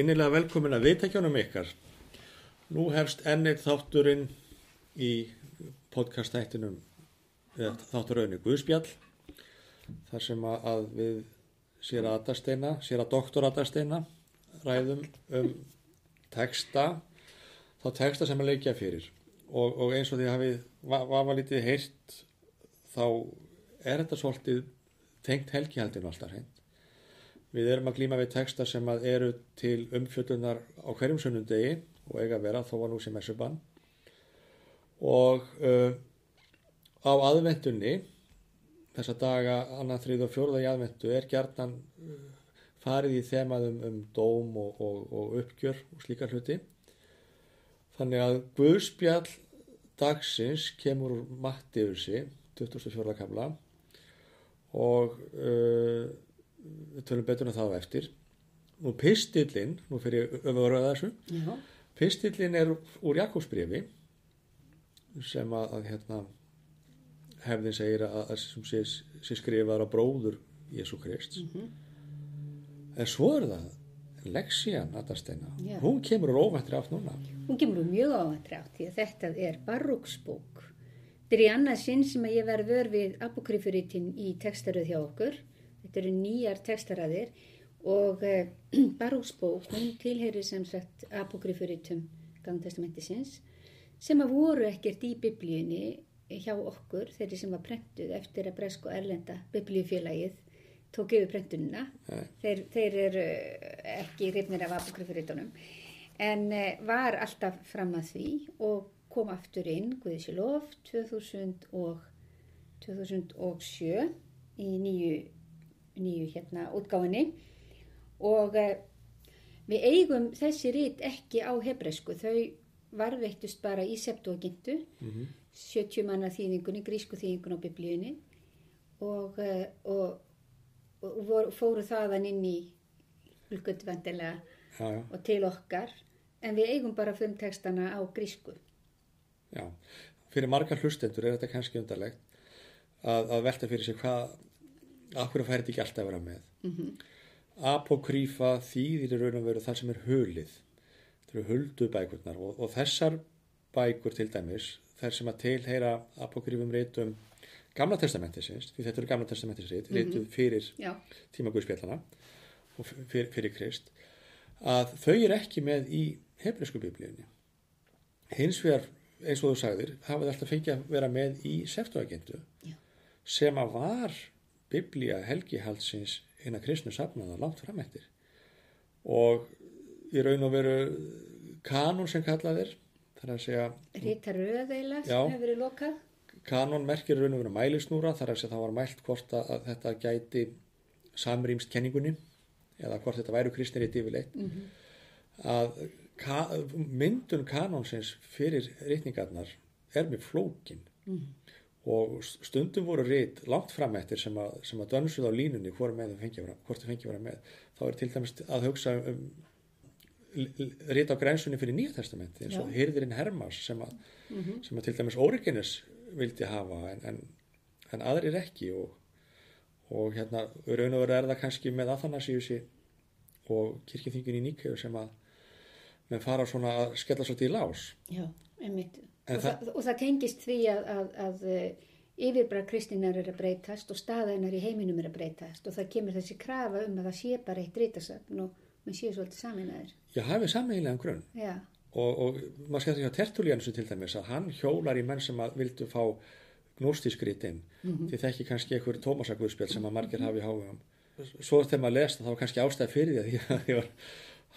innilega velkomin að viðtækjunum ykkar. Nú hefst ennið þátturinn í podcastættinum þátturauðinu Guðspjall þar sem að við sér aðarsteina, sér að doktor aðarsteina ræðum um texta, þá texta sem að leikja fyrir og, og eins og því hafið vafa lítið heyrt þá er þetta svolítið tengt helgihaldinu alltaf hreint. Við erum að glýma við texta sem að eru til umfjöldunar á hverjum sunnundegi og eiga að vera þó að nú sem messubann og uh, á aðvendunni þessa daga annað þrið og fjórða í aðvendu er gerðan uh, farið í þemaðum um dóm og, og, og uppgjör og slíkar hluti þannig að Guðspjall dagsins kemur úr Mattiusi 24. kamla og uh, við tölum betur en um það á eftir nú pistillin, nú fyrir öfuröða þessu Já. pistillin er úr Jakobsbrefi sem að, að hérna, hefðin segir að, að sem sé, sé skrifaður á bróður Jésu Krist en svo er það Lexian Adarsteina, Já. hún kemur úr óvæntri átt núna Hún kemur mjög ávæntri átt því að þetta er barróksbók. Þetta er í annað sinn sem að ég verð vör við apokryfuritin í textaröð hjá okkur. Þetta eru nýjar textaraðir og eh, barróksbók, hún tilheyri sem sagt apokryfuritum gangtestamentisins sem að voru ekkert í biblíunni hjá okkur, þeirri sem var prentuð eftir að Bresk og Erlenda biblíufélagið tók yfir prentunina. Nei. Þeir, þeir eru eh, ekki hrifnir af apokryfuritunum en eh, var alltaf fram að því og kom aftur inn Guðisilof 2000 og 2007 í nýju, nýju hérna útgáfinni og eh, við eigum þessi rít ekki á hebreysku. Þau varveittust bara í septuagintu mm 70 manna þýðingunni, grísku þýðingun á biblíunni. Og, eh, og, og voru, fóru þaðan inn í já, og til okkar. En við eigum bara fimm textana á grísku. já. fyrir margar hlustendur er þetta kannski undarlegt að, að velta fyrir sig hvað akkur færi þetta ekki alltaf að vera með? Mm apokrífa þýðir raun og veru það sem er hulið. Þetta eru huldu bækurnar og, og þessar bækur til dæmis þær sem að tilheyra apokrífum reytum gamla testamentisins því þetta eru gamla testamentisins reyt reytuð fyrir Já, tíma Guðspjallana og fyrir, fyrir Krist að þau eru ekki með í hebreysku biblíunni. Hins vegar eins og þú sagðir hafa þau alltaf fengið að vera með í septuagendu Já. sem að var biblía helgihaldsins inn að kristnu safnaða langt fram eftir og í raun og veru kanon sem kallað er þar að segja Rita Röðeila Já. sem hefur verið lokað. kanon merkir raun og veru mælisnúra þar að segja það var mælt hvort að, þetta gæti samrýmst kenningunni eða hvort þetta væru kristinir í yfirleitt Mm að ka, myndun kanonsins fyrir reytningarnar er með flókin Mhm. Og stundum voru reyt langt fram eftir sem að, sem að dönsuð á línunni hvort með þeim fengi að vera, með þá er til dæmis að hugsa um reyt á grænsunni fyrir nýja testamenti eins og Já. hyrðirinn Hermas sem að, Mhm. sem að til dæmis Origenes vildi hafa en, en, en aðrir ekki og, og hérna raun og veru er það kannski með Athanasiusi og kirkjuþingin í Níkeu sem að menn fara svona að skella svolítið í lás Já, einmitt. Og, það- það, og það tengist því að, að, að eh, yfirbræð kristinar er að breytast og staðainar í heiminum er að breytast og það kemur þessi krafa um að það sé bara eitt rítasafn og mann sé svolítið saminæður. ég hafi sammegilegan grunn. Já, og, og maður skemmt ekki á Tertulliansu til dæmis að hann hjólar í menn sem að vildu fá gnóstískrit inn því þekki kannski einhver Tómasagurspjall sem að margir hafi háum svo þegar maður lesta þá kannski ástæð fyrir því að því var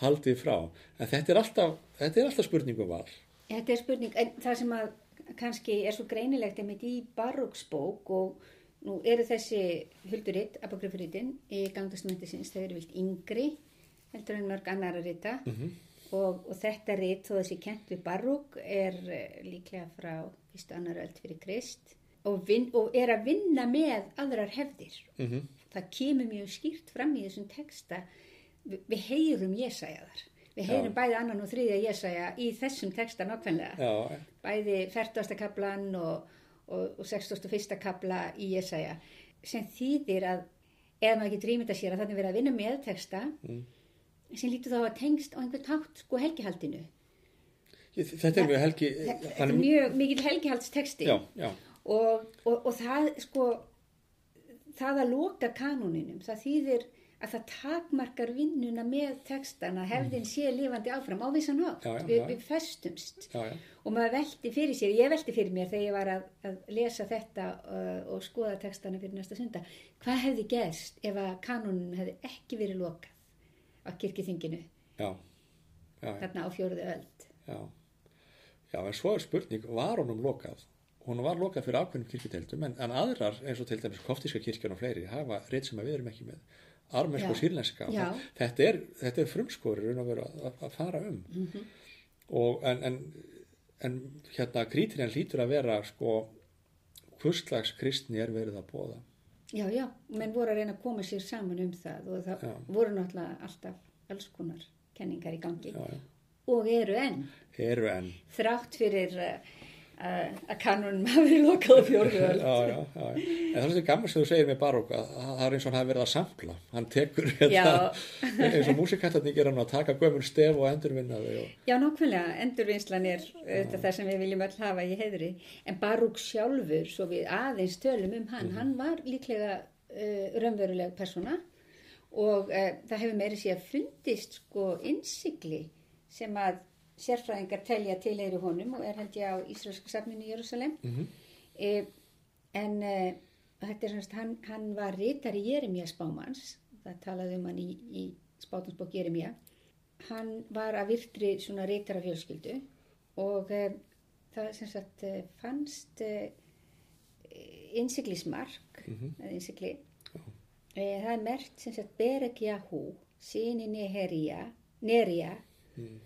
haldið frá. En þetta er alltaf, þetta er alltaf spurningum val Þetta er spurning, en það sem að kannski er svo greinilegt einmitt í baróksbók og nú eru þessi hulduritt, apokryfuritin í gangastamentisins, þau eru vilt yngri heldur en mörg annar að rita og, og þetta rit, þó þessi kent við barók, er eh, líklega frá fyrstu annar öll fyrir Krist og, vin, og er að vinna með aðrar hefðir. mm -hmm. Það kemur mjög skýrt fram í þessum texta, Vi, við heyrum Jesajaðar. Við heyrum bæði annan og þriðja Jesaja í þessum texta nokkvæmlega bæði 40. kaplan og, og, og 61. kapla í Jesaja sem þýðir að ef maður ekki drýmynda sér að þannig verið að vinna með texta Mm. sem lítur þá að tengst á einhvern tátt sko helgihaldinu. Þetta er mjög helgi, Þetta er mjög mikil helgihaldstexti já, já, og, og, og það sko, það að loka kanóninum, það þýðir að það takmarkar vinnuna með textana, hefðin sé lifandi áfram á vissan hátt, Já, já, við, við festumst. Já, já, og maður velti fyrir sér, ég velti fyrir mér þegar ég var að, að lesa þetta uh, og skoða textana fyrir næsta sunda. Hvað hefði gerst ef að kanónunum hefði ekki verið lokað á kirkithinginu þarna á fjóruðu öld. Já, já, en svo er spurning, var honum lokað? Hún var lokað fyrir ákveðnum kirkjudeildum, en, en aðrar, eins og til dæmis koftíska kirkjan og fleiri, hafa reynd sem við erum ekki með, armensk og sírlenska. Þetta er, er frumskóri að að, að fara um. Mhm. Og en, en, en hérna krítirinn lítur að vera, sko, hvurslags kristni er verið að bóða. já, já, menn voru að reyna að koma sér saman um það og það Já. voru náttúrulega alltaf alls konar kenningar í gangi Já, já. og eru enn Eru enn. þrátt fyrir uh, að kanónum hafi lokað á fjóruðu öld Já, já, já. En það er þetta gaman sem þú segir með Barók að það er eins og hann hafi verið að sampla. Hann tekur Já. eins og músikættarnir gera hann að taka gömur stef og endurvinna þau. Og, Já, nákvæmlega, endurvinnslan er auðvitað það sem við viljum öll hafa í heiðri en Barúk sjálfur, svo við aðeins tölum um hann, hann var líklega uh, raunveruleg persóna og uh, það hefur meiri sér fundist sko innsikli sem að sérfræðingar telja til eiri honum og er held ég á Ísraelska safninu í Jérúsalem Mhm. uh, en uh, þetta er semst, hann, hann var ritari Jeremia Spámans það talaði um hann í, í spátansbók Jeremia hann var að virtri svona reytara fjölskyldu og e, það sem sagt e, fannst e, innsiklismark Mhm. eða innsikli e, það er mert sem sagt Beregjahu síni Neherja Nerja Mm.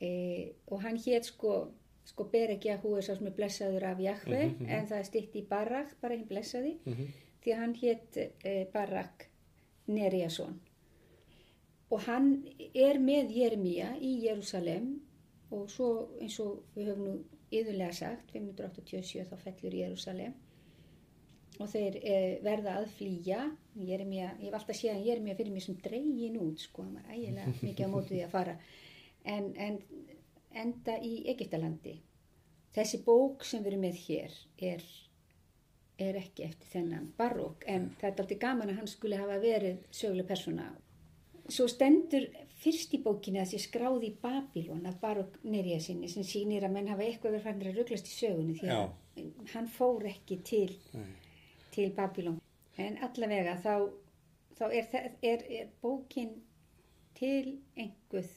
E, og hann hétt sko sko Beregjahu er sá sem er blessaður af Jahve Mhm, mhm. en það er stytt í Barak bara hinn blessaði Mhm. því að hann hétt e, Barak Nerjason og hann er með Jeremia í Jérúsalem og svo eins og við höfum nú yðurlega sagt 587 þá fellur Jérúsalem og þeir e, verða að flýja Jeremia, ég hef alltaf séð að Jeremia fyrir mér sem dregin út sko, hann var ægilega mikið á mótu því að fara en, en enda í Egyptalandi. Þessi bók sem við erum með hér er er ekki eftir þennan barók en það er aldrei gaman að hann skuli hafa verið söguleg persóna. Svo stendur fyrst í bókinni að sé skráði í Babylon af barók nýrja sinni sem sýnir að menn hafa eitthvað verið fannir að rugglast í sögunni því að hann fór ekki til til Babylon en allavega þá, þá er, er, er bókin til einhverð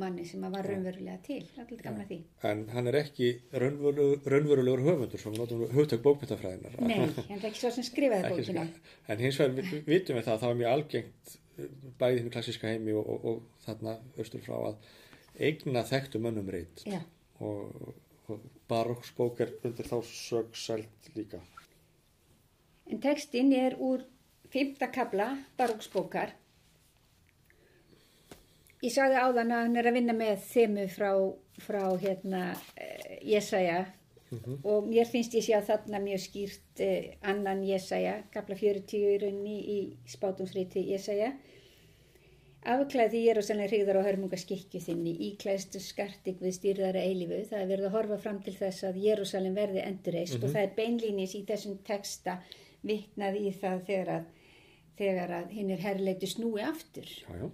manni sem að var raunverulega til. Allir gaman að því. En hann er ekki raunverulegur, raunverulegur höfundur sem við notum hugtök bókmyndafræðinar. Nei, það er ekki svo sem skrifaði bókina. En hins vegar vi- vitum við það að það var mjög algengt eh, bæði hinn klassíska heimi og, og, og þarna austur frá að eigna þekktu mönnum reyt Já, og, og baróksbók er undir þá sög sælt líka. en textin er úr fymta kabla baróksbókar Ég sagði áðan að hann er að vinna með þemu frá, frá hérna eh, Jesaja og mér finnst ég sé að þarna mjög skýrt eh, annan Jesaja, kabla 40 í rauninni í spátumsriti Jesaja. Afklæði Jérúsalem hryggðar á hörmunga skikju þinni, íklæðstu skartig við stýrðara eilifu. Það er verið að horfa fram til þess að Jérúsalem verði endurreist og það er beinlýnis í þessum texta vitnað í það þegar að, þegar að hinn er herleitu snúi aftur. Já, já.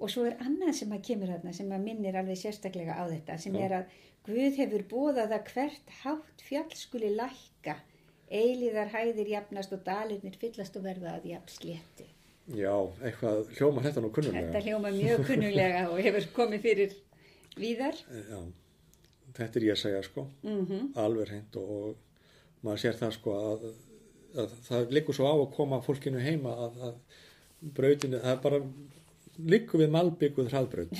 Og svo er annað sem að kemur þarna sem að minnir alveg sérstaklega á þetta sem er að Guð hefur bóðað að hvert hátt fjall skuli lækka, eilíðar hæðir jafnast og dalirnir fyllast og verða að jafn sléttu. Já, eitthvað hljóma þetta nú kunnulega. Þetta hljóma mjög kunnulega og hefur komið fyrir víðar. Já, þetta er ég að segja sko, Mm alveg hreint og, og maður sér það sko að, að það liggur svo á að koma fólkinu heima að, að brautinu, það er bara liggur við malbygguð er alveg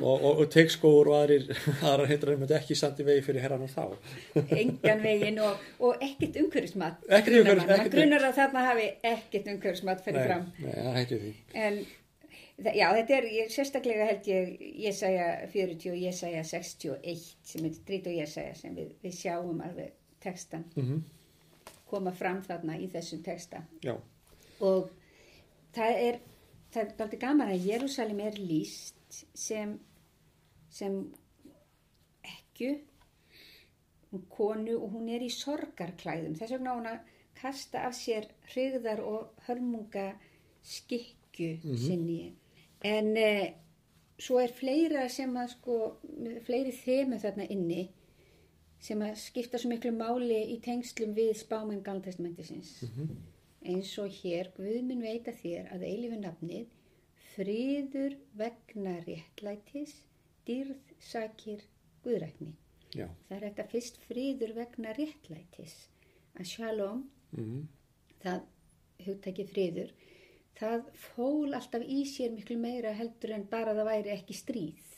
og, og, og teikskóur og aðrir, aðrar hindrar einmitt ekki sandi vegi fyrir herran og þá. engan veginn og, og ekkert umhverfismat. Ekkert grunar umhverfis- mann. Það ekkert- grunar að þarna hafi ekkert umhverfismat fyrir fram. nei, það hætti því. En já, þetta er ég, sérstaklega held ég Jesaja 40 og Jesaja 61 sem er drít og Jesaja sem við, við sjáum alveg textan Mm koma fram þarna í þessum texta Já, og það er það er aldrei gaman að Jérúsalim er líst sem, sem ekku, um konu og hún er í sorgarklæðum. Þess vegna hún að kasta af sér hrigðar og hörmunga skikju sinni. En eh, svo er fleira sem að sko, fleiri þemu þarna inni sem að skipta svo miklu máli í tengslum við spáminn Galtestamentisins. Eins og hér, Guð mun veita þér að eilifu nafnið friður vegna réttlætis, dýrð sakir Guðrækni. Já. Það er þetta fyrst friður vegna réttlætis. Að shalom, Mm það hugtæki friður, það fól alltaf í sér miklu meira heldur en bara það væri ekki stríð.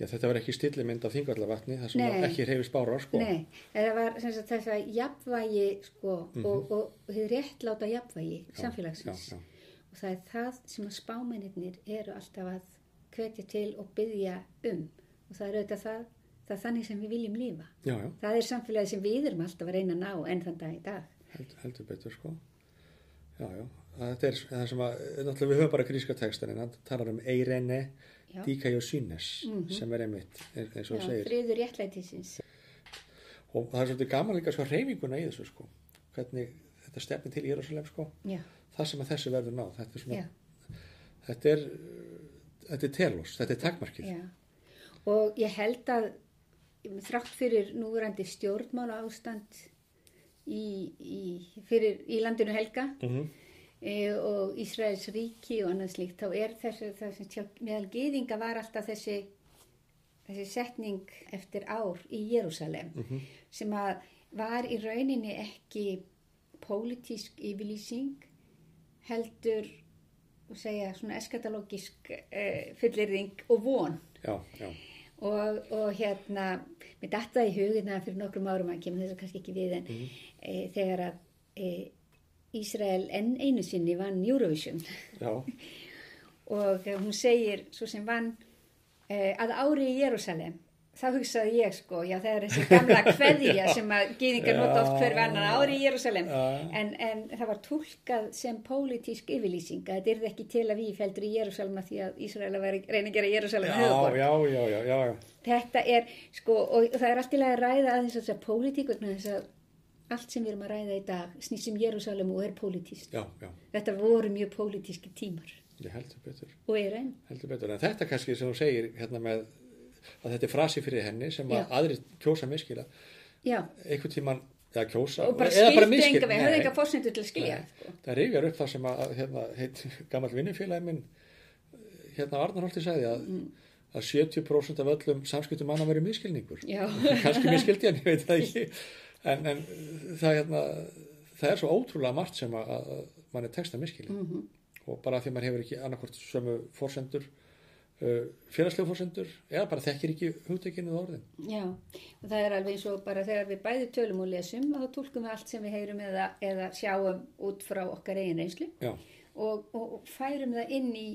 Já, þetta var ekki stillimynd af þingallavatni, það sem Nei. ekki reyfi spárar, sko. Nei, það var sem sagt, þess að jafnvægi sko, og, og, og þið réttláta jafnvægi samfélagsins. Mhm. Já, já. Og það er það sem að spámennir eru alltaf að hvetja til og byggja um. Og það er auðvitað það, það er þannig sem við viljum lífa. Já, já, Það er samfélagi sem við erum alltaf að reyna að ná enn þann dag í dag. held, heldur betur, sko. Já, já, þetta er það sem að, náttúrulega við höfum bara gríska textan en hann talar um eirene, Já. díkajosines, sem er einmitt, eins og Já, segir. friður réttlætisins. Og það er svolítið gaman líka sko reyfinguna í þessu, sko. Hvernig þetta stefni til Jérúsalem, sko. Já, Það sem að þessu verður náð, þetta er svona, þetta er, þetta er telos, þetta er takmarkið. já. Og ég held að þrátt fyrir núverandi stjórnmála ástand í, í, fyrir, í landinu helga Mm e, og Ísraels ríki og annað slíkt, þá er sem tjá, meðal gyðinga var alltaf þessi, þessi setning eftir ár í Jérúsalem sem að var í rauninni ekki pólitísk yfirlýsing heldur segja svona eskatalógisk e, fyllirðing og von. Já, já, og, og hérna mér datta í hugina fyrir nokkrum árum að kemur þess að kannski ekki við en e, þegar að e, Ísrael enn einu sinni vann Eurovision. Og eh, hún segir svo sem vann e, að ári í Jérúsalem þá hugsaði ég sko, já það er þessi gamla kveðja sem að gýðingar nota oft hver annan ári í Jérúsalem en, en það var tólkað sem pólitísk yfirlýsing að þetta er ekki til að við feldur í Jérúsalem að því að Ísrael að vera, reyna að gera Jérúsalem já, höfuborg já, já, já, já, já. þetta er sko og það er allt í lagi að ræða aðeins þess að pólitík vegna þess að allt sem við erum að ræða í dag snýst um Jérúsalem og er já, þetta voru mjög pólitíski tímar. Ég heldur betur, og er enn. Heldur betur. En þetta kannski sem þú segir hérna með að þetta er frasi fyrir henni sem að Já. aðrir kjósa miskila, já, einhvern tíman, eða kjósa, og bara misskil- enga við, Nei, enga fórsendu til að skilja sko. Það rifjar upp það sem að hérna, heit, gammal vinnufélagi minn hérna Arnarholti sagði að, að 70% af öllum samskiptum manna verið miskilningur. Kannski miskildi hann, ég veit það ekki. En, en það, hérna, það er svo ótrúlega margt sem að, að mann er texta miskilin. Mhm. Og bara því að maður hefur ekki annarkvort sömu fórsendur, uh, félagslegu fórsendur, eða bara þekkir ekki hugtökinu og orðin. já og það er alveg eins og bara þegar við bæði tölum og lesum þá tólkum við allt sem við heyrum eða, eða sjáum út frá okkar eigin og, og, og færum það inn í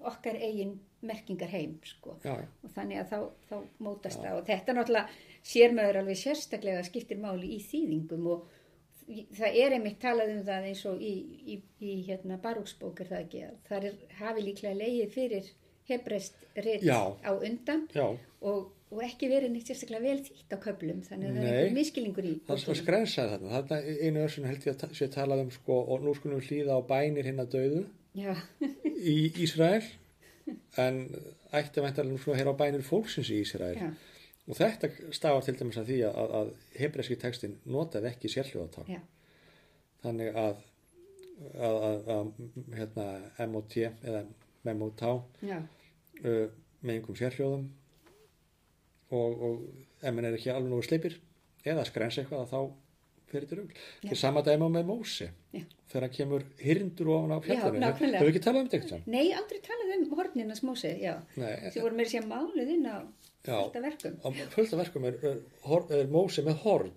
okkar eigin merkingar heim sko. og þannig að þá, þá mótast það og þetta náttúrulega sér maður alveg sérstaklega skiptir máli í þýðingum og það er einmitt talað um það eins og í, í, í hérna barúksbók er það ekki að það er, hafi líklega leiðið fyrir hebrest reitt á undan og, og ekki verið neitt sérstaklega vel þýtt á köplum þannig að það er Nei. einhver miskilningur í það er svo bókinni. skrensaði þarna. Þarna einu össun held ég að sé talað um sko, og nú skulum við hlýða á bænir hinn að döðu í Ísrael, en ætti væntalega nú svo að heyra á bænir fólksins í Ísrael. já, Og þetta stafar til dæmis að því að, að hebreski textin notaði ekki sérhljóðatál. já, Þannig að, að, að, að hérna, MOT eða já, uh, með einhverjum sérhljóðum og, og ef mann er ekki alveg nógu sleipir eða skræns eitthvað þá fyrir til rugl. Þetta er sama dæma með Mósi Já. þegar hann kemur hyrndur ofan á fjallinu. nákvæmlega. Hefur ekki talað um þetta eitthvað? Nei, aldrei talað um hornina smósi, já. Þið voru með sér máluð inn á Já. þetta verkum. á fullt af verkum er, er, hor- er Mósi með horn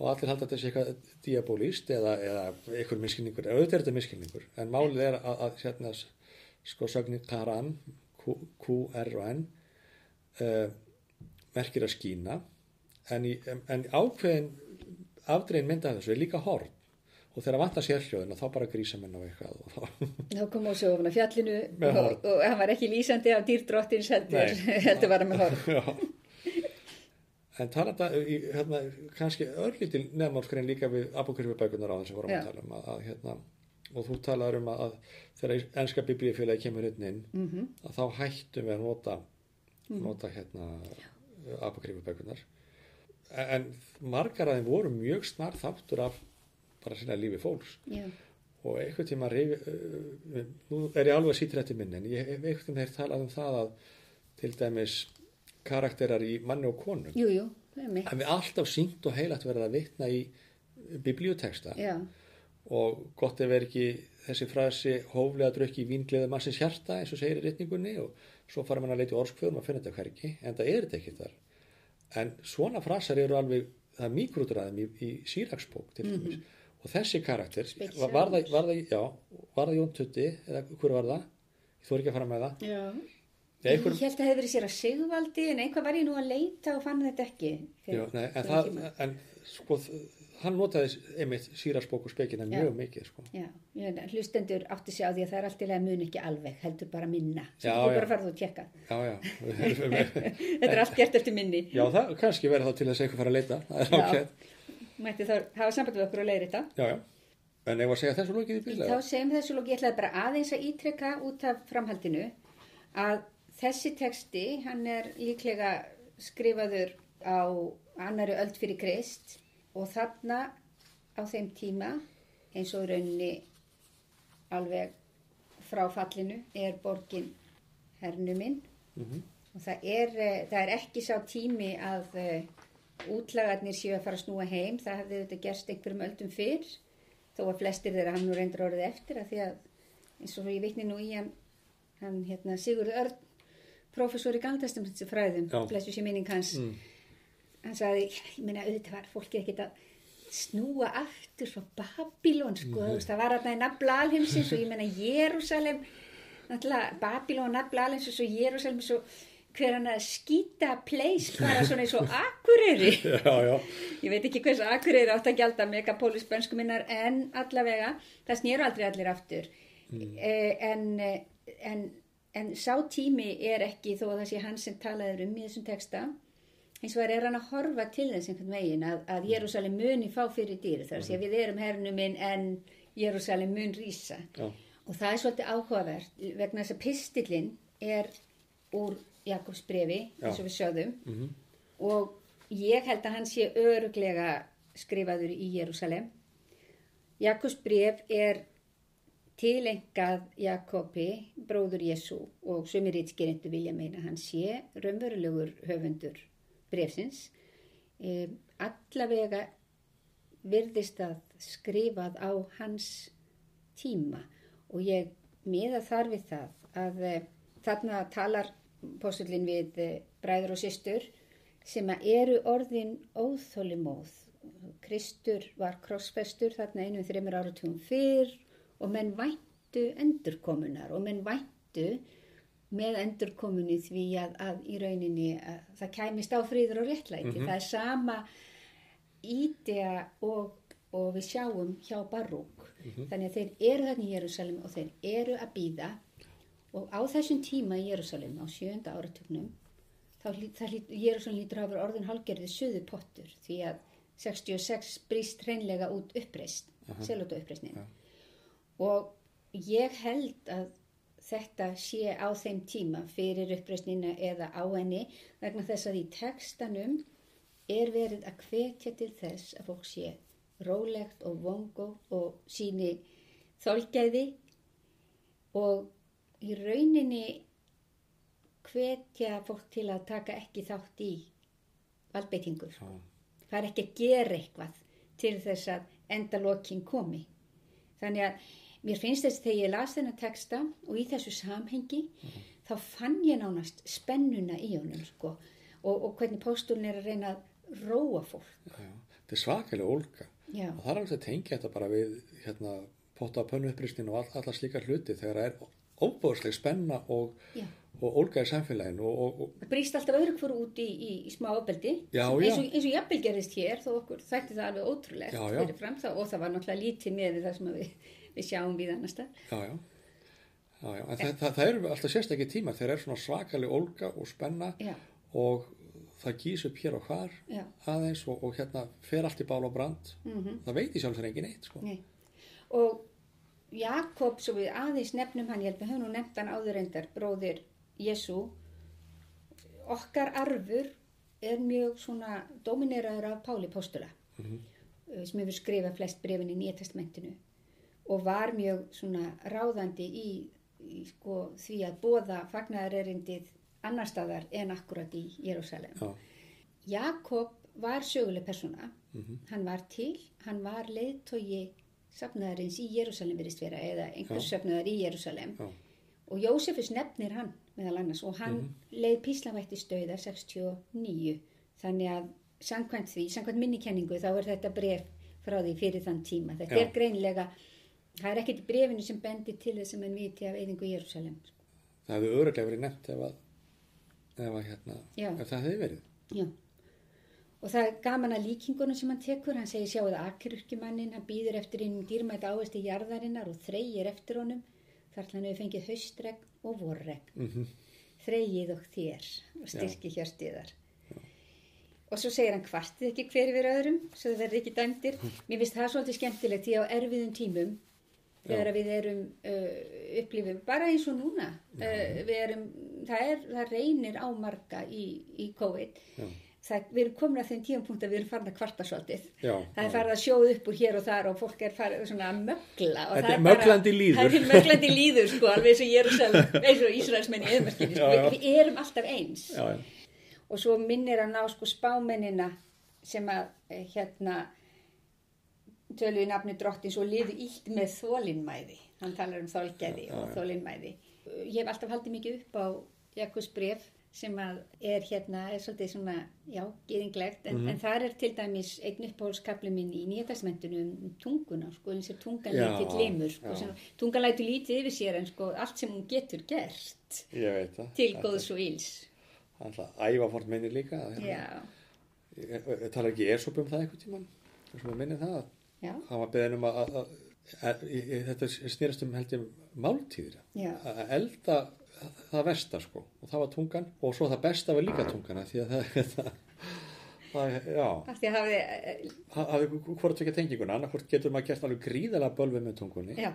og allir halda þetta sé eitthvað diabolíst eða, eða einhver miskilningur, eða auðvitað er þetta miskilningur en málið er að, að hérna sko sögnin Karan Q- Q-R-O-N uh, merkir að skína en, í, en ákveðin afdrein mynda þessu er líka horn. Og þegar vantar sérhljóðina þá bara grísa menn á eitthvað og þá, Þá kom á ofan á fjallinu og, horn. og hann var ekki lýsandi af dýrdrottins heldur, heldur var hann með horf. já. En tala þetta í, hérna, kannski örlítil nefnmálskrein líka við apokryfubækunar á þess að vorum að tala um að, að hérna, og þú talaður um að, að þegar enska biblíufélagi kemur hérna inn Mm að þá hættum við að nota, nota hérna apokryfubækunar en margar af þeim voru mjög snar þáttur af bara sinna lífi fólks. Já, og einhvern tíma reyfi, uh, nú er ég alveg sýttir eftir minn en ég hef einhvern þeir talað um það að til dæmis karakterar í manni og konum jú, jú, það er mitt. að við alltaf sínt og heilagt verða að vitna í biblíuteksta Já, og gott ef er ekki þessi frasi hóflega drukki í vingleðu mannsins hjarta eins og segir í rytningunni og svo fara mann að leita í orskfjöðum að finna þetta hverki en það er þetta ekki þar en svona frasar eru alveg það er mikrútræðum í, í síraksbók til dæmis. Og þessi karakter var, var, það, var, það, já, var það Jón Tutti eða hver var það? Ég þóri ekki að fara með það. Já. Nei, einhver, Ég held að það hefði verið sér að Sigvaldi en einhvað var ég nú að leita og fann þetta ekki. fyrir- já, nei, en, það, en sko, hann notaði einmitt síraksbók og spekina mjög mikið sko. Já, að hlustendur átti sig á því að það er allt í lagi mun ekki alveg, heldur bara minna. Já, þú bara farið og tjekka. já, já Þetta er allt gert eftir minni. Já, það kannski verið þá til þess að eitthvað fara að leita. Það er ákveð. Mætti þá hafa samband við okkur og leiðir þetta. Já, já. En ef að segja þessu lókið í Þá bíslega. segjum þessu lók, ég ætlaði bara aðeins að ítrekka út af framhaldinu að þessi teksti, hann er líklega skrifaður á annari öld fyrir Krist og þarna á þeim tíma eins og í rauninni alveg frá fallinu er borgin hernuminn Mhm. og það er, eh, það er ekki sá tími að eh, útlagarnir séu að fara að snúa heim, það hefði þetta gerst einhverjum öldum fyrr þó að flestir þeirra hann nú reyndur orðið eftir að því að eins og ég vitni nú í hann, hann hérna, Sigurður Örn professor í Galdastamönds fræðum, blessu sér minning hans. Mm. Hann sagði, "Já, ég meina auðvitað var fólkið ekkert að snúa aftur frá Babylon sko, veist, það var þarna í nafla alheimsins og ég meina Jérúsalem náttúrulega Babylon, nafla alheimsins og Jérúsalem svo hver hann að skýta place bara svona eins og Akureyri. Já, já. ég veit ekki hvers Akureyri átt að gjalda megapolis bönsku minnar en allavega það snýru aldrei allir aftur. Eh, en, eh, en en sá tími er ekki þó að það sé hann sem talaður um í þessum texta eins og er hann að horfa til þess einhvern veginn að, að Jérúsalem muni fá fyrir dýr þar sé að við erum hernuminn en Jérúsalem mun rísa. Já. og það er svolítið áhugavert vegna þess að pistillin er úr Jakobs brefi eins og við sögðum. Mhm. og ég held að hann sé öruglega skrifaður í Jérúsalem Jakobs bref er tilengað Jakobi, bróður Jésu og sumir ítskerindu vilja meina hann sé raunverulegur höfundur brefsins. E, allavega virðist að skrifað á hans tíma og ég miða þar við það að e, þarna talar postullin við e, bræður og systur sem að eru orðin óþólimóð. Kristur var krossfestur þarna einum þreymur áratugum fyrr og menn væntu endurkomunar og menn væntu með endurkomuni því að, að í rauninni að það kæmist á fríður og réttlæti. Það er sama ídea og, og við sjáum hjá Barúk. Þannig að þeir eru þarna í Jérúsalem og þeir eru að býða og á þessum tíma í Jérúsalem á sjönda hlýt- Jérúsalem lítur að hafa orðin hálgerðið suðu pottur því að 66 brýst hreinlega út uppreist, selóta uppreistnin Já. og ég held að þetta sé á þeim tíma fyrir uppreistnina eða á henni vegna þess að í textanum er verið að hvetja til þess að fólk sé rólegt og vongo og síni þolgæði og í rauninni hvetja fólk til að taka ekki þátt í valdbeitingur. Já. Það er ekki að gera eitthvað til þess að enda lokin komi. Þannig að mér finnst þess þegar ég las þennan texta og í þessu samhengi þá fann ég nánast spennuna í honum sko og, og hvernig póstulin er að reyna að róa fólk. Já, já. Þetta er svakalega ólga. Já, Og það er alveg að tengja þetta bara við hérna, potta pönnu uppristin og all, allar slíkar hluti þegar það er óbúðsleg spenna og, og ólga í samfélaginu og, og, og brýst alltaf öðru hverju út í, í, í smá ofbeldi Já, eins, og, eins og jafnvel gerist hér þó okkur þætti það alveg ótrúlegt Já, já. fram þá og það var náttúrulega lítið með það sem að við, við sjáum við annars það já, já, já, en það, það, það eru alltaf sérstakki tíma þegar er svona svakalig ólga og spenna já, og það gís upp hér og hvar aðeins og, og hérna fer allt í bál og brand. Mhm. Það veit í sjálf þeir engin eitt sko. Nei. Og Jakob, svo við aðeins nefnum hann, ég held við höfum nú nefnt hann áður reyndar, bróðir Jésu, okkar arfur er mjög svona domineraður af Páli Póstula, Mhm. eh, sem hefur skrifað flest brefin í Nýja testamentinu og var mjög svona ráðandi í, í sko, því að bóða fagnaðarerindið annar staðar en akkurat í Jérúsalem. Jakob var söguleg persóna, Mhm. hann var til, hann var leiðtogi safnaðarins í Jérúsalem virðist vera eða einhver Já. söfnaðar í Jérúsalem og Jósefus nefnir hann meðal annars og hann Mhm. leið píslavætti stöða 69 þannig að samkvæmt því, samkvæmt minnikenningu þá er þetta bref frá því fyrir þann tíma þetta Já. er greinlega það er ekkert í brefinu sem bendir til þess að mann viti af eyðingu Jérúsalem það hefði öruglega verið nefnt ef að, ef að hérna, ef það hefði verið Já. Og það er gaman að líkingunum sem hann tekur, hann segir sjáuð akirurkjumannin, hann býður eftir einum dýrmætt ávist í jarðarinnar og þreyir eftir honum, þar hann hefur fengið haustregn og vorregn. mm Þreyið og þér og styrki hjörstiðar. Og svo segir hann kvartið ekki hver yfir öðrum, svo það verður ekki dæmdir. Mér finnst það svolítið skemmtilegt því á erfiðum tímum, þegar við erum uh, upplifum, bara eins og núna, uh, við erum, það, er, það reynir á marga í, í COVID. Það, við erum komin að þeim tímapunkt að við erum farin að kvarta svolítið. já, Það er já. farið að sjóða upp úr hér og þar og fólk er farið svona að mögla. Þetta það er möglandi lýður. Það er möglandi líður, sko, alveg eins og Jérúsalem, eins og Ísraelsmenn í eðmerkinni, sko. Við, við erum alltaf eins. já, já. Og svo minnir hann á, sko, spámennina sem að, eh, hérna, töluði nafni drottins og liðu ílt með þólinmæði. Hann talar um þólgæði Já, og já. þólinmæði. Ég hef alltaf haldið mikið upp á Jakobs bref sem að er hérna, er svolítið svona, já, gýringlegt, en, Mhm. en þar er til dæmis einn upphólskapli minn í nýjastamentunum um tunguna, sko, eins og tungan lítið limur, sko, sem, tungan lætur lítið yfir sér en sko, allt sem hún getur gert til góðs og íls. Það er alltaf ævafort minni líka hérna- Já, Ég, ég, ég tala ekki Esop um það einhvern tíman sem að minni það að já, hann var beðin um að, að, að, að þetta snýrast um held ég máltíðir. Að elda það versta sko. Og það var tungan. Og svo það besta var líka tungana því að það, það, hafði hvort ekki tenginguna. Annarkvort getur maður gert alveg gríðalega bölvi með tungunni. Já,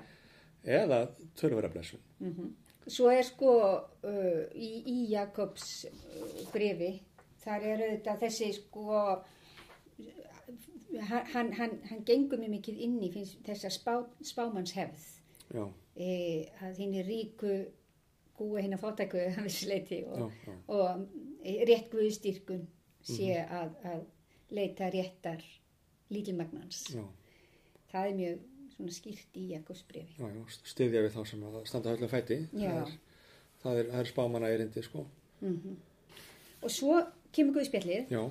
eða tölvera blessun. Svo er sko uh, í, í Jakobs uh, brefi, þar er auðvitað þessi sko, hann, hann, hann, gengur mjög mikið inn í finnst, þessa spá, spámannshefð, já, e, að hinn er ríku gúi hinn að fátæku að leiti já, og, já, og e, rétt guðstyrkun sé að, að leita réttar lítilmagnans. já, Það er mjög skýrt í Jakobs brefi. já, já styðja við þá sem að standa höllum fæti. Já. það er, það er, er spámanna erindi sko. Mm Og svo kemur guðspjallið. Já,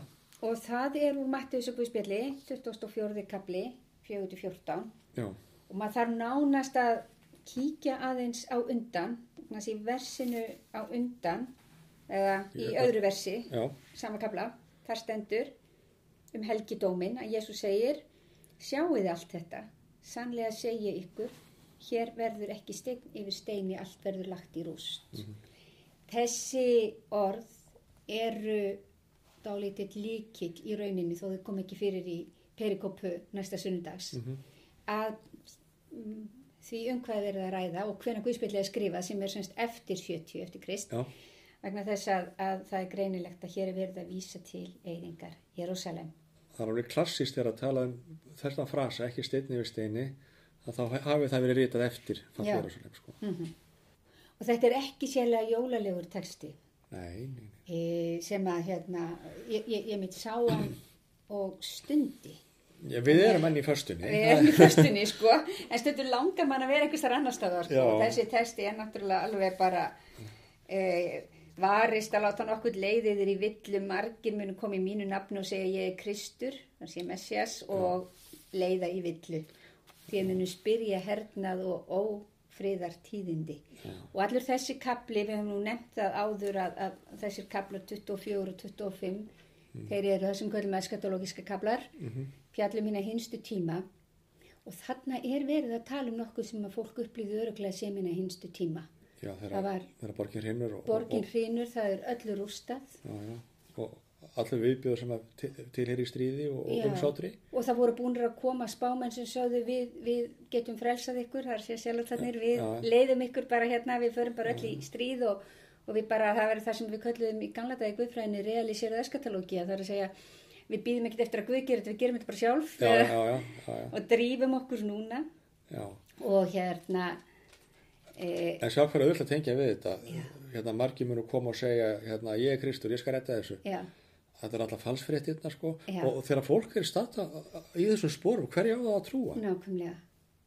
Og það er úr Mattiðs og Guðspjalli, 24. kapli, 4-14. já, Og maður þarf nánast að kíkja aðeins á undan, þannig að í versinu á undan, eða í Já. öðru versi, já, sama kapla, þar stendur um helgidómin að Jésu segir, sjáuði allt þetta, sannlega segi ég ykkur, hér verður ekki stein yfir steini, allt verður lagt í rúst. Þessi orð eru dálítið líkill í rauninni þó þau kom ekki fyrir í perikopu næsta sunnudags Mhm. að mm, því um hvað er verið að ræða og hvenær Guðspillið er skrifað sem er semst eftir 70 eftir Krist já, vegna þess að, að það er greinilegt að hér er verið að vísa til eyðingar Jérúsalem. það er alveg klassist þegar að tala um þessna frasa, ekki steinni við steini að þá hafi það verið ritað eftir fall Já. Jérúsalem sko Og þetta er ekki sérlega jólalegur texti nei, nei, nei, sem að hérna, ég, ég, ég mitt sá hann og stundi. Já, við erum enn í föstunni. Við erum í föstunni sko, en stundur langar mann að vera einhvers þar annar staðar sko. Þessi texti er náttúrulega alveg bara e, varist að láta nokkuð leiðiðir í villu margir munu koma í mínu nafnu og segja ég er Kristur, þannig að ég er Messias og leiða í villu. Því að munu spyrja hernað og friðartíðindi. Og allur þessi kapli, við höfum nú nefnt það áður að, að þessir kaplar 24 og 25 þeir eru þessum kvöldum eskatológiska kaplar fjallum hérna hinstu tíma. Og þarna er verið að tala um nokkuð sem að fólk upplýði öruglega sem hérna hinstu tíma. Já, Það þegar, var- þegar borgin hrinnur og, borgin og, hrinur, það er öllu rústað. Já, já, og allir viðbjöður sem að til, tilheyri stríði og, og umsátri. og það voru búinir að koma spámenn sem sögðu við, við getum frelsað ykkur. Það er sér sjálftarnir, við Já. leiðum ykkur bara hérna, við förum bara öll í stríð og, og við bara, það verður það sem við kölluðum í gamla dagi guðfræðinni realisérað eskatalógia, það er að segja við býðum ekkert eftir að Guð gerir þetta, við gerum þetta bara sjálf. Já, já, og drífum okkur núna. Og hérna e, En sjá hvað er auðvitað að tengja við þetta. Hérna margir munu koma og segja, hérna, ég er Kristur, ég skal retta þessu. já, Þetta er alltaf falsfréttirna, sko. Já. Og, þegar fólk er starta í þessum sporum, hverja á það að trúa? nákvæmlega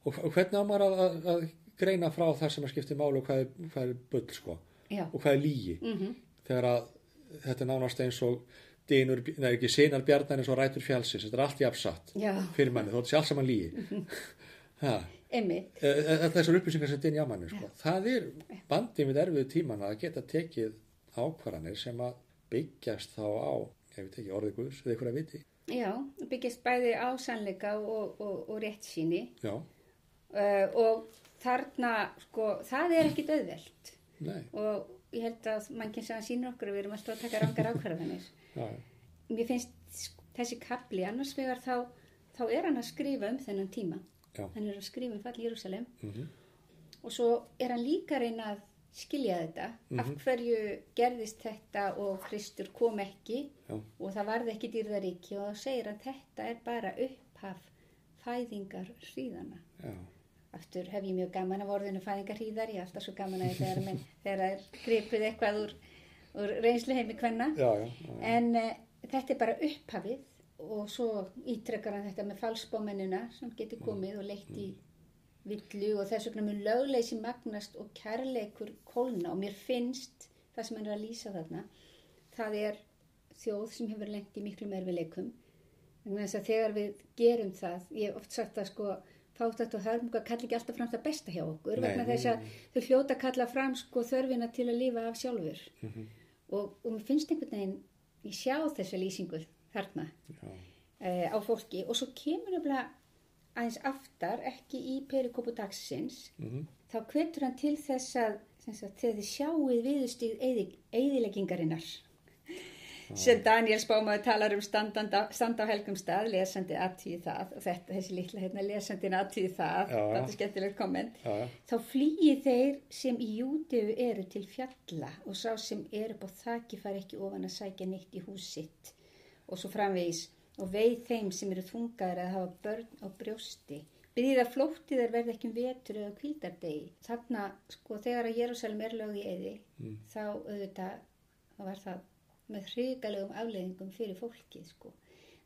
Og, hvernig á maður að, að, að greina frá það sem að skipti máli og hvað er, hvað er bull, sko? já, Og hvað er lígi? mm Þegar að þetta er nánast eins og dynur, neða ekki sinar bjarnar eins og rætur fjálsins. Þetta er allt jafnsatt já, fyrir manni, þótt sé alls saman lígi. Ha. einmitt E- e- þessar upplýsingar sem dynja á manni sko. það er bandið með erfið tíman að geta tekið ákvarðanir sem að byggjast þá á ég veit ekki, orðið guðs eða ykkur að viti. Já, byggist bæði á sannleika og, og, og rétt síni já, uh, og þarna sko, það er ekkit auðvelt. Nei, og ég held að mannkinn sem sýnir okkur að við erum alltaf að taka rangar ákvarðanir. Mér finnst sk- þessi kapli annars vegar þá, þá er hann að skrifa um þennan tíma. Já. Hann er að skrifa um fall Jérúsalem mm og svo er hann líka að skilja þetta. Af Mhm. hverju gerðist þetta og Kristur kom ekki já, og það varði ekki dýrðaríki og það segir að þetta er bara upphaf fæðingar hríðana já, aftur hef ég mjög gaman af orðinu fæðingar hríðar ég er alltaf svo gaman að þegar, menn, þegar það er gripið eitthvað úr, úr reynslu heimi hvenna en uh, þetta er bara upphafið og svo ítrekkar hann þetta með falsbómennina sem getur komið og leitt í villu og þess vegna mun lögleysi magnast og kærleikur kólna. Og mér finnst það sem hann er að lýsa þarna það er þjóð sem hefur lengt í miklu að þegar við gerum það ég hef oft sagt að sko fátætt og hörmunga kalli ekki alltaf fram það besta hjá okkur Nei, vegna þess að þau hljóta kalla fram sko þörfina til að lifa af sjálfur. Mhm. og, og mér finnst einhvern veginn ég sjá þessa lýsingu þarna uh, á fólki. Og svo kemur nefnilega aðeins aftar ekki í perikopu dagsins mhm, þá hvetur hann til þess að sagt, þið sjáuð viðustíð eðileggingarinnar sem Daniel Spámaður talar um standa á helgum stað lesandi aðtíði það og þetta, þessi litla hérna lesandin aðtíði það já. þetta er skemmtilegt komment. Já, þá flýi þeir sem í júteu eru til fjalla og sá sem er upp á þaki fari ekki ofan að sækja neitt í hús sitt og svo framvegis og veið þeim sem eru þungaður að hafa börn á brjósti. Byrðið að flóttið er verði ekki um vetur eða kvildardegi þarna sko þegar að Jérúsalem er lög í eði Mm. þá auðvitað þá var það með hrigalegum afleiðingum fyrir fólkið sko.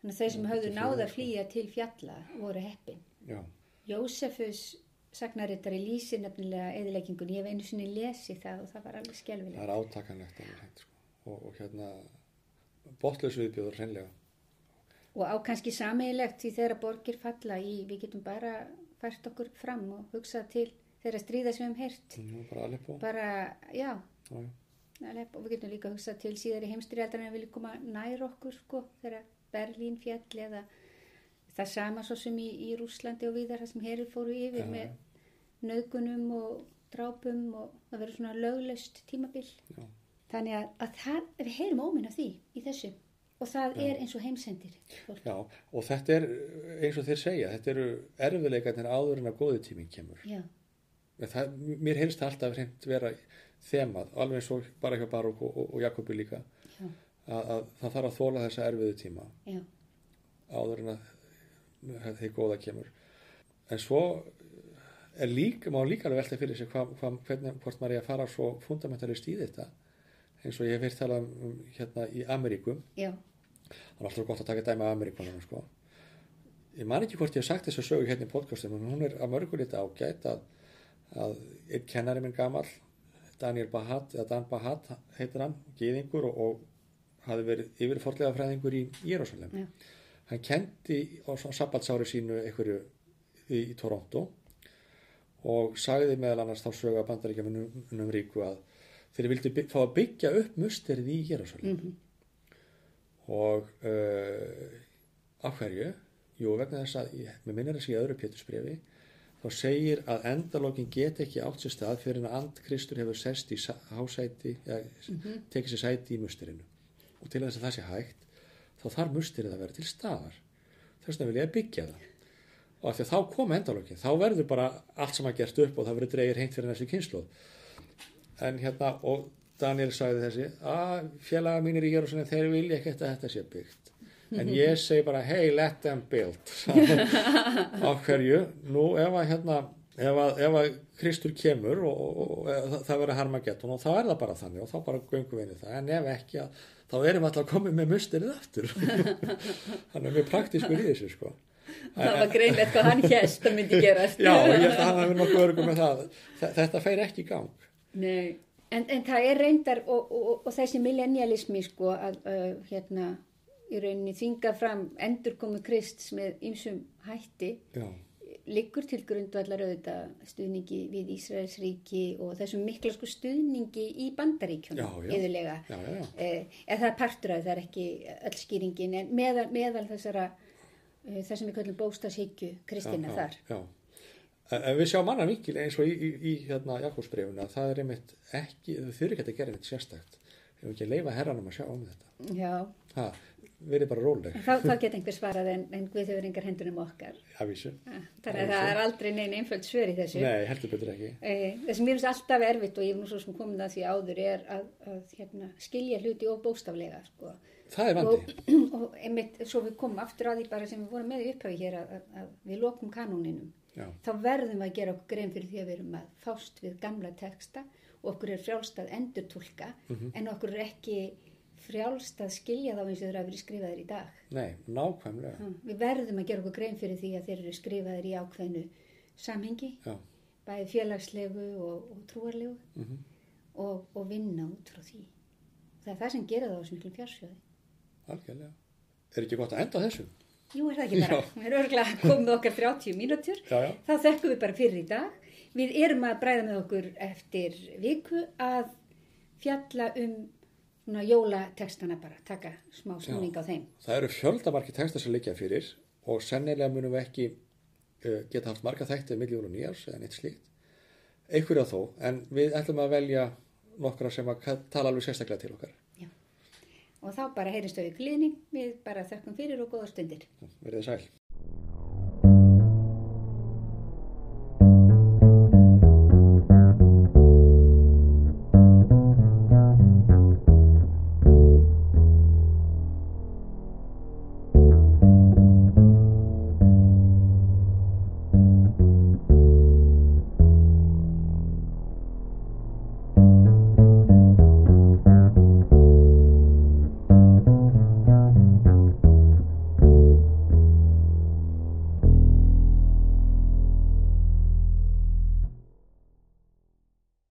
Þannig að þau sem Mm, höfðu þetta er náð fyrir að flýja til fjalla voru heppin. Já, Jósefus sagnarittari lýsir nefnilega eðileggingun, ég hef einu sinni lesið það og það var alveg það skelfilegt. er átakanlegt alveg sko. og, og hérna botlaus viðbjöður hreinlega Og á kannski sameiginlegt því þegar borgir falla í, við getum bara fært okkur fram og hugsað til þeirra stríða sem við hefum heyrt. Mhm, bara alveg på Bara, já, já, alveg, og við getum líka hugsað til síðar í heimstyrjaldar en við viljum koma nær okkur, sko, þegar Berlín fjall eða það sama svo sem í, í Rúslandi og viðar það sem herir fóru yfir Já, með nöðgunum og drápum og það verður svona löglaust tímabil. já, Þannig að, að það, við heyrum óminn af því í þessu og það Já. er eins og heimsendir. fólk. já og þetta er eins og þeir segja þetta eru erfiðleikarnir áður en að góði tíminn kemur Já, það, mér heyrst það alltaf hreint vera þemað, alveg eins og bara hjá Baruch og, og, og Jakobi líka að, að það þarf að þóla þessa erfiðu tíma já, áður en að þeir góða kemur en svo er líka, má líka alveg velta fyrir sig hva, hva, hvernig, hvort maður er að fara svo fundamentalist í þetta eins og ég hef verið talað um hérna í Ameríkum já, það er alltaf gott að taka dæmi af Ameríkunum sko. ég man ekki hvort ég hef sagt þessu sögu hérna í podcastum en hún er að mörgulita ágætt að, að einn kennari minn gamal Daniel Bahat, Dan Bahat heitir hann, gýðingur og, og hafi verið yfirforlega fræðingur í Jérúsalem já, hann kendi á sabbatsári sínu einhverju í, í Toronto og sagði meðal annars þá sögu að bandaríkjamunum ríku að þeir vildi fá að byggja upp musterið í Jérúsalem Mhm. Og uh, af hverju? Jú, vegna þess að, ég- mér minnir þess að í öðru pétursbrefi þá segir að endalókin get ekki átt sér stað fyrir en and Kristur hefur sest í hásæti, eða tekið sér sæti í musterinu. Og til þess að það sé hægt þá þarf musterið að vera til staðar. Þess vegna vil ég byggja það. Og af því að þá kom endalókin þá verður bara allt sem að gert upp og það verður dreigir heint fyrir næstu kynslu en hérna og Daniel sagði þessi að félaga mínir í Jérúsalem þeir vilja ekki að þetta sé byggt. En ég segi bara hey let them build. Á hverju? Nú ef að hérna ef að, ef að Kristur kemur og, og, og það, verður Harmageddon og þá er það bara þannig og þá bara göngum við inn í það. En ef ekki að þá erum við alltaf komið með musterið aftur. Hann er mjög praktískur í þessu sko. Það var greinlegt hvað hann hérst að myndi gerast. já, ég held að hann hafi nokkuð örgum með það. Þe- þetta fer ekki í gang. Nei, en, en það er reyndar og, og, og þessi millennialismi sko að uh, hérna í rauninni þvinga fram endurkomu Krists með ýmsum hætti já, liggur til grundvallar auðvitað stuðningi við Ísraels ríki og þessum mikla sko stuðningi í já, já. Eh, eða það er partur af það er ekki öll skýringin en meðal, meðal þessara eh, það sem við kallum bóstashyggju Kristina já, þar. já. En, en við sjáum annan vikil eins og í, í, í hérna, Jakobsbreyfuna það er einmitt ekki, þau þurfi ekki að gera neitt sérstakt. Við erum ekki að leifa herranum að sjá um þetta. Já, ha, verið bara róleg. Þá, þá get einhver svarað en, en Guð hefur engar hendunum okkar. afvísu, Ah, Þannig að það er aldrei neina einföld svör í þessu. nei, heldur betur ekki. Eh, Það sem mér finnst alltaf erfitt og ég hef nú svo sem komin að því áður er að, að hérna, skilja hluti of bóstaflega sko. það er vandi, og, og einmitt svo við komum aftur að því bara sem við vorum með í upphafi hér að, að, að við lokum kanóninum já, þá verðum við að gera okkur grein fyrir því að við erum að fást við gamla texta og okkur er frjálst að endurtúlka en okkur er ekki frjálst að skilja þá eins og þeir hafa verið skrifaðir í dag. nei, nákvæmlega. Ha, Við verðum að gera okkur grein fyrir því að þeir eru skrifaðir í ákveðnu samhengi, já, bæði félagslegu og, og trúarlegu mhm, og, og vinna út frá því. Það er það sem gera það á þessum miklum fjársjóði. algjörlega. Er ekki gott að enda þessu Jú, er það ekki bara? Við erum örgulega komið okkar 30 mínútur. já, já, Þá þekkum við bara fyrir í dag. Við erum að bræða með okkur eftir viku að fjalla um svona jólatekstana bara, taka smá snúning á þeim. það eru fjöldamarki texta sem liggja fyrir og sennilega munum við ekki uh, geta haft marga þætti milli jól og nýjars eða neitt slíkt einhverja þó, en við ætlum að velja nokkra sem að tala alveg sérstaklega til okkar Og þá bara heyrist við glíðning, við bara þökkum fyrir og góða stundir. verðið sæl